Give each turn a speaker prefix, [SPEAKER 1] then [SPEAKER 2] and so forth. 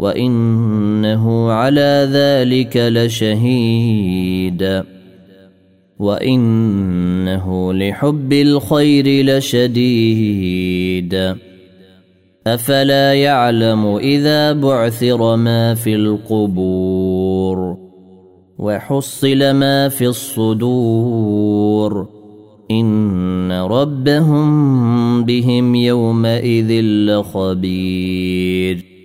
[SPEAKER 1] وإنه على ذلك لشهيد. وإنه لحب الخير لشديد. أفلا يعلم إذا بعثر ما في القبور وحصل ما في الصدور. إن ربهم بهم يومئذ لخبير.